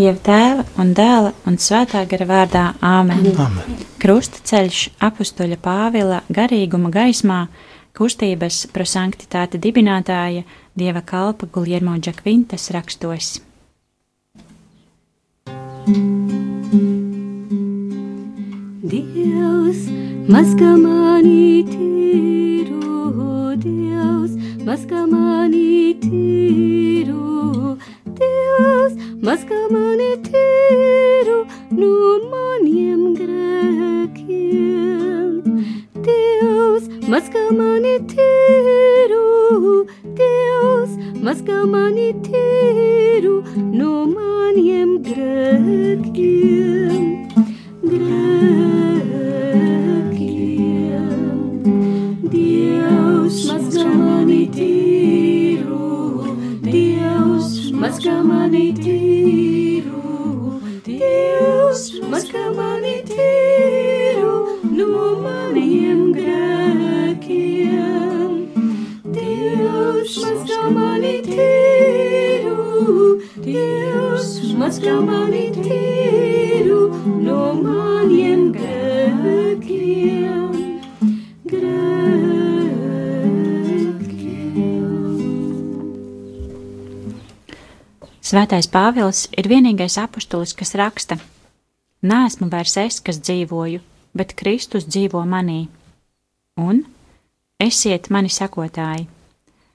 Dieva tēva un dēla un svētā gara vārdā Āmen. Amen. Krusta ceļš apustuļa Pāvila garīguma gaismā, kustības prosanktitāte dibinātāja Dieva kalpa Guljermo Džakvintas rakstos. Dievs, mazgā manī tīru, Dievs, mazgā manī tīru, Dievs, mazgā manī tīru no maniem grēkiem. Dievs, mazgā manī tīru, Dievs, mazgā manī tīru no maniem grēkiem. Grēkiem. Manī tīru no maniem grēkiem. Grēkiem. Svētais Pāvils ir vienīgais apustulis, kas raksta: Nāsmu vairs es, kas dzīvoju, bet Kristus dzīvo manī. Un esiet mani sekotāji.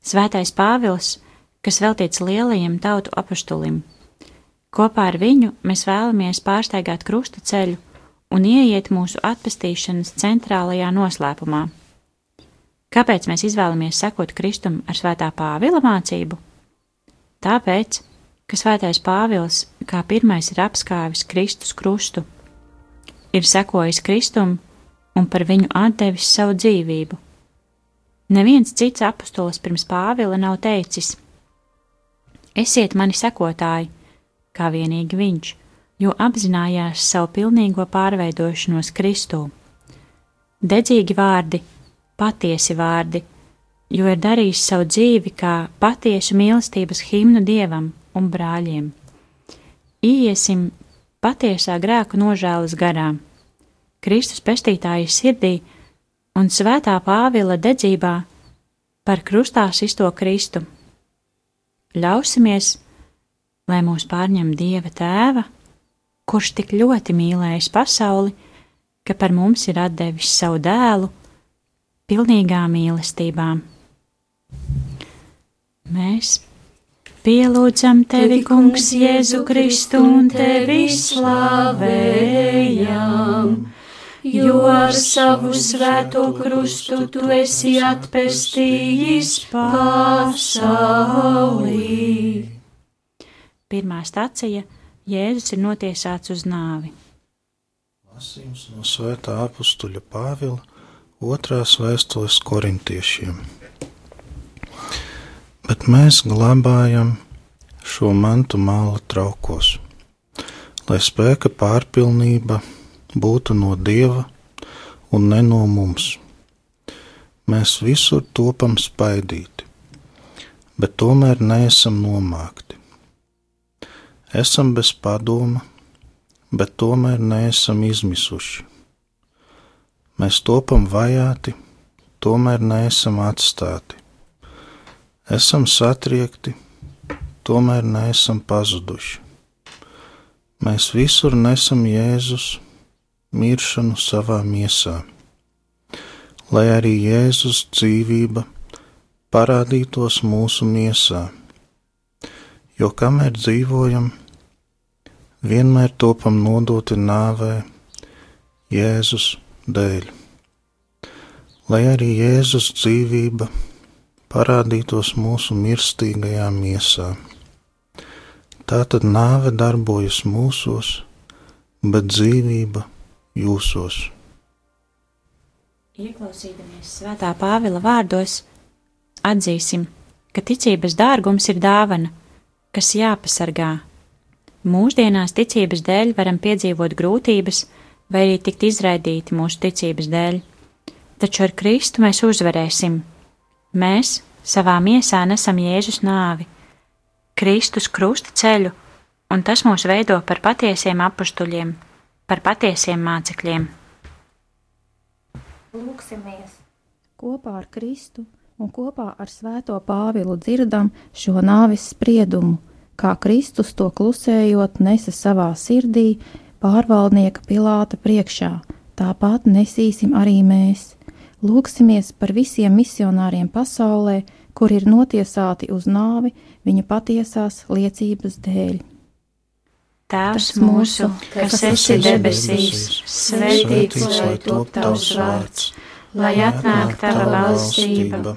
Svētais Pāvils, kas veltīts lielajam tautu apustulim. Kopā ar viņu mēs vēlamies pārsteigāt krusta ceļu un ieiet mūsu atpestīšanas centrālajā noslēpumā. Kāpēc mēs izvēlamies sekot Kristum ar svētā Pāvila mācību? Tāpēc, ka svētais Pāvils kā pirmais ir apskāvis Kristus krustu, ir sekojis Kristum un par viņu atdevis savu dzīvību. Neviens cits apustulis pirms Pāvila nav teicis: Esiet mani sekotāji, kā vienīgi viņš, jo apzinājās savu pilnīgo pārveidošanos Kristū. Dedzīgi vārdi, patiesi vārdi, jo ir darījis savu dzīvi kā patiesu mīlestības himnu dievam un brāļiem. Iesim patiesā grēku nožēlas garā, Kristus pestītāja sirdī un svētā Pāvila dedzībā par krustā sisto Kristu. Ļausimies, lai mūs pārņem Dieva Tēva, kurš tik ļoti mīlējis pasauli, ka par mums ir devis savu dēlu, pilnīgā mīlestībā. Mēs pielūdzam tevi, Kungs, Jēzu Kristu un tevi slavējam, jo ar savu svēto krustu tu esi atpestījis pasaulī. Pirmā stacija - Jēzus ir notiesāts uz nāvi. Lasījums no Svētā apstuļa Pāvila otrās vēstules korintiešiem. Bet mēs glabājam šo mantu māla traukos, lai spēka pārpilnība būtu no Dieva un ne no mums. Mēs visur topam spaidīti, bet tomēr neesam nomākti. Esam bez padoma, bet tomēr neesam izmisuši. Mēs topam vajāti, tomēr neesam atstāti. Esam satriekti, tomēr neesam pazuduši. Mēs visur nesam Jēzus miršanu savā miesā, lai arī Jēzus dzīvība parādītos mūsu miesā, jo kamēr dzīvojam, vienmēr topam nodoti nāvē Jēzus dēļ, lai arī Jēzus dzīvība parādītos mūsu mirstīgajā miesā. Tā tad nāve darbojas mūsos, bet dzīvība jūsos. Ieklausīdamies Svētā Pāvila vārdos, atzīsim, ka ticības dārgums ir dāvana, kas jāpasargā. Mūsdienās ticības dēļ varam piedzīvot grūtības, vai arī tikt izraidīti mūsu ticības dēļ, taču ar Kristu mēs uzvarēsim. Mēs savā miesā nesam Jēzus nāvi, Kristus krusta ceļu un tas mūs veido par patiesiem apstuļiem, par patiesiem mācekļiem. Lūksimies! Kopā ar Kristu un kopā ar Svēto Pāvilu dzirdam šo nāvis spriedumu, kā Kristus to klusējot nesa savā sirdī pārvaldnieka Pilāta priekšā. Tāpat nesīsim arī mēs. Lūksimies par visiem misionāriem pasaulē, kur ir notiesāti uz nāvi viņa patiesās liecības dēļ. Tēvs mūsu, kas esi debesīs, svētīts lai top tavs vārds, lai atnāk tava valstība,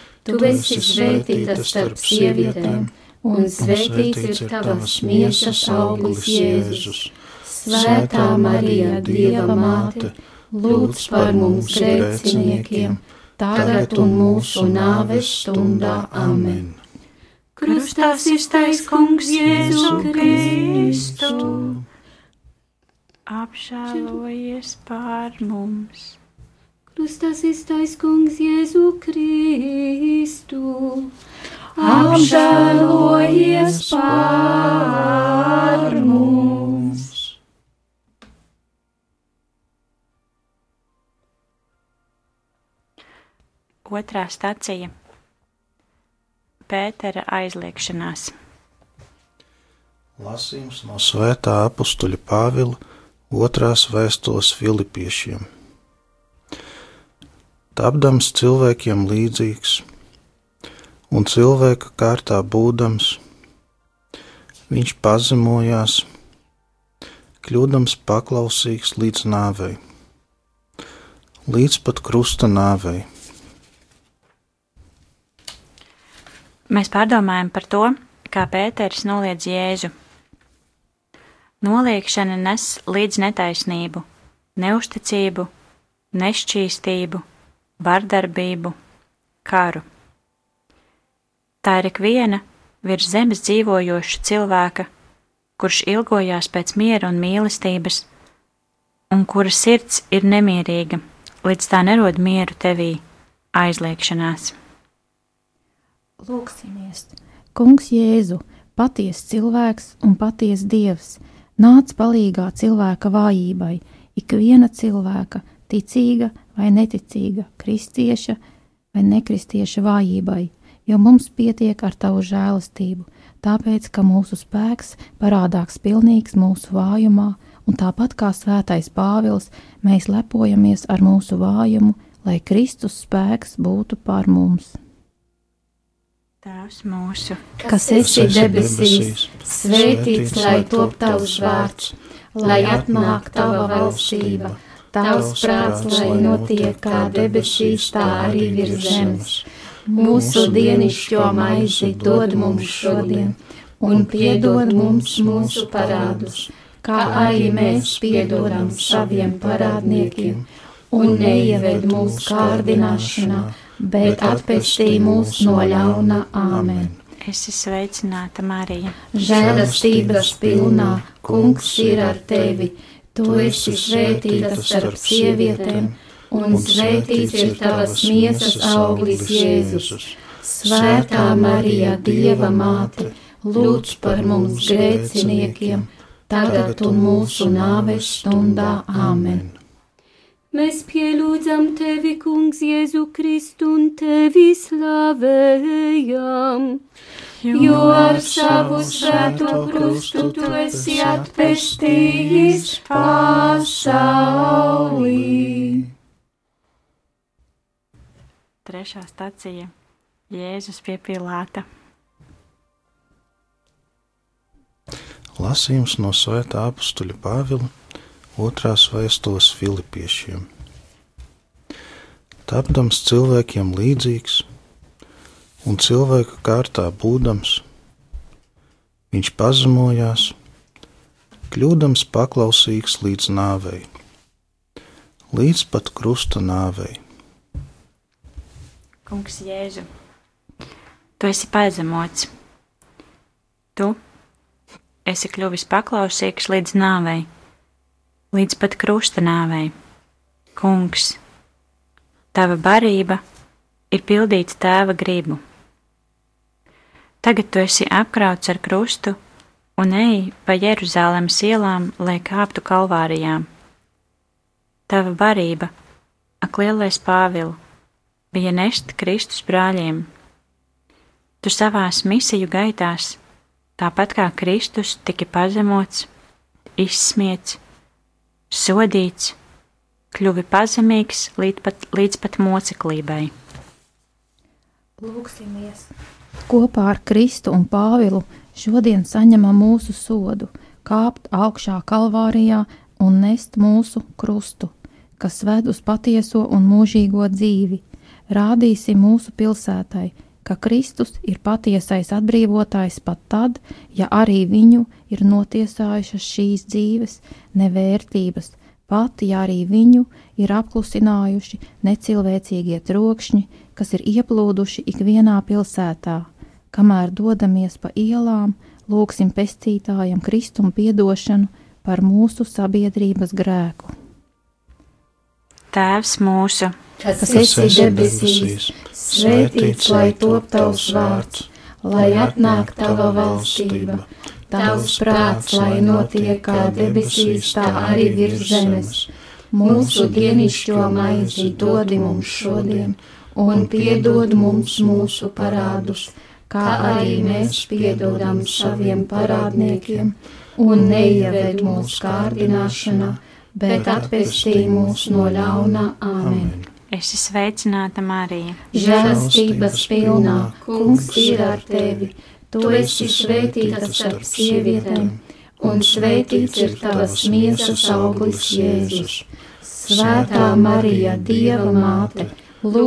Tu esi svētīta starp sievietēm, un svētīts ir tavas miesas auglis Jēzus. Svētā Marija, Dieva māte, lūdz par mums grēciniekiem, tagad un mūsu nāves stundā. Amen. Krustā iztais kungs Jēzu Kristu, Apžēlojies pār mums! Krustā iztais kungs Jēzu Kristu, apžēlojies pār mums! Otrā stacija - Pētera aizliekšanās. Lasījums no Svētā apstuļa Pāvila otrās vēstules Filipiešiem. Tapdams cilvēkiem līdzīgs un cilvēka kārtā būdams, viņš pazemojās, kļūdams paklausīgs līdz nāvei, līdz pat krusta nāvei. Mēs pārdomājam par to, kā Pēters noliedz Jēzu. Noliekšana nes līdz netaisnību, neusticību, nešķīstību, vardarbību, karu. Tā ir ikviena virs zemes dzīvojoša cilvēka, kurš ilgojās pēc miera un mīlestības, un kura sirds ir nemierīga, līdz tā nerod mieru tevī aizliekšanās. Lūksimies! Kungs Jēzu, patiesa cilvēks un patiesa dievs, nāc palīgā cilvēka vājībai, ikviena cilvēka, ticīga vai neticīga, kristieša vai nekristieša vājībai, jo mums pietiek ar tavu žēlastību, tāpēc, ka mūsu spēks parādāks pilnīgs mūsu vājumā, un tāpat kā svētais Pāvils, mēs lepojamies ar mūsu vājumu, lai Kristus spēks būtu pār mums. Tēvs mūsu, kas esi debesīs, svētīts lai top tavs vārds, lai atnāk tava valstība, tavs prāts, lai notiek kā debesīs, tā arī virs zemes. Mūsu dienišķo maizi dod mums šodien, un piedod mums mūsu parādus, kā arī mēs piedodam saviem parādniekiem, un neieved mūsu kārdināšanā bet atpestī mūs no ļauna. āmen. Es esmu sveicināta, Marija. Žēlastības pilnā, kungs ir ar tevi, tu esi svētīta starp sievietēm, un svētīts ir tavas miesas auglis Jēzus. Svētā Marija, Dieva māte, lūdz par mums grēciniekiem, tagad un mūsu nāves stundā. Āmen! Mēs pielūdzam tevi, Kungs, Jēzu Kristu un tevi slavējam. Jo ar savu svēto krustu tu esi atpestījis pasaulī. Trešā stacija - Jēzus pie Pilāta. Lasījums no Svētā apstuļa Pāvila otrās vēstules Filipiešiem. Tapdams cilvēkiem līdzīgs un cilvēka kārtā būdams, viņš pazemojās, kļūdams paklausīgs līdz nāvei, līdz pat krusta nāvei. Kungs, Jēzu, tu esi pazemots. Tu esi kļuvis paklausīgs līdz nāvei, līdz pat krusta nāvei. Kungs, tava barība ir pildīt tēva gribu. Tagad tu esi apkrauts ar krustu un ej pa Jeruzalemes ielām, lai kāptu kalvārijām. Tava barība, ak lielais Pāvilu, bija nest Kristus brāļiem. Tu savās misiju gaitās, tāpat kā Kristus, tiki pazemots, izsmiets, sodīts, kļuvi pazemīgs līdz pat, līdz pat moceklībai. Lūksimies! Kopā ar Kristu un Pāvilu šodien saņemam mūsu sodu, kāpt augšā kalvārijā un nest mūsu krustu, kas ved uz patieso un mūžīgo dzīvi. Rādīsim mūsu pilsētai, ka Kristus ir patiesais atbrīvotājs pat tad, ja arī viņu ir notiesājušas šīs dzīves nevērtības, pat ja arī viņu ir apklusinājuši necilvēcīgie trokšņi, kas ir ieplūduši ikvienā pilsētā. Kamēr dodamies pa ielām, lūgsim pestītājam Kristumu piedošanu par mūsu sabiedrības grēku. Tēvs mūsu, kas esi debesīs, svētīts lai top tavs vārds, lai atnāk tava valstība Tavs prāts, lai notiek kā debesīs, tā arī virs zemes. Mūsu dienišķo maizi dodi mums šodien, un piedod mums mūsu parādus, kā arī mēs piedodam saviem parādniekiem, un neieved mūsu kārdināšanā, bet atpestī mūs no ļauna. Āmen! Es esmu sveicināta Marija. Žēlastības pilnā, kungs ir ar tevi! Tu esi svētīta starp sievietēm, un svētīts ir tavas miesas auglis Jēzus. Svētā Marija, Dieva māte,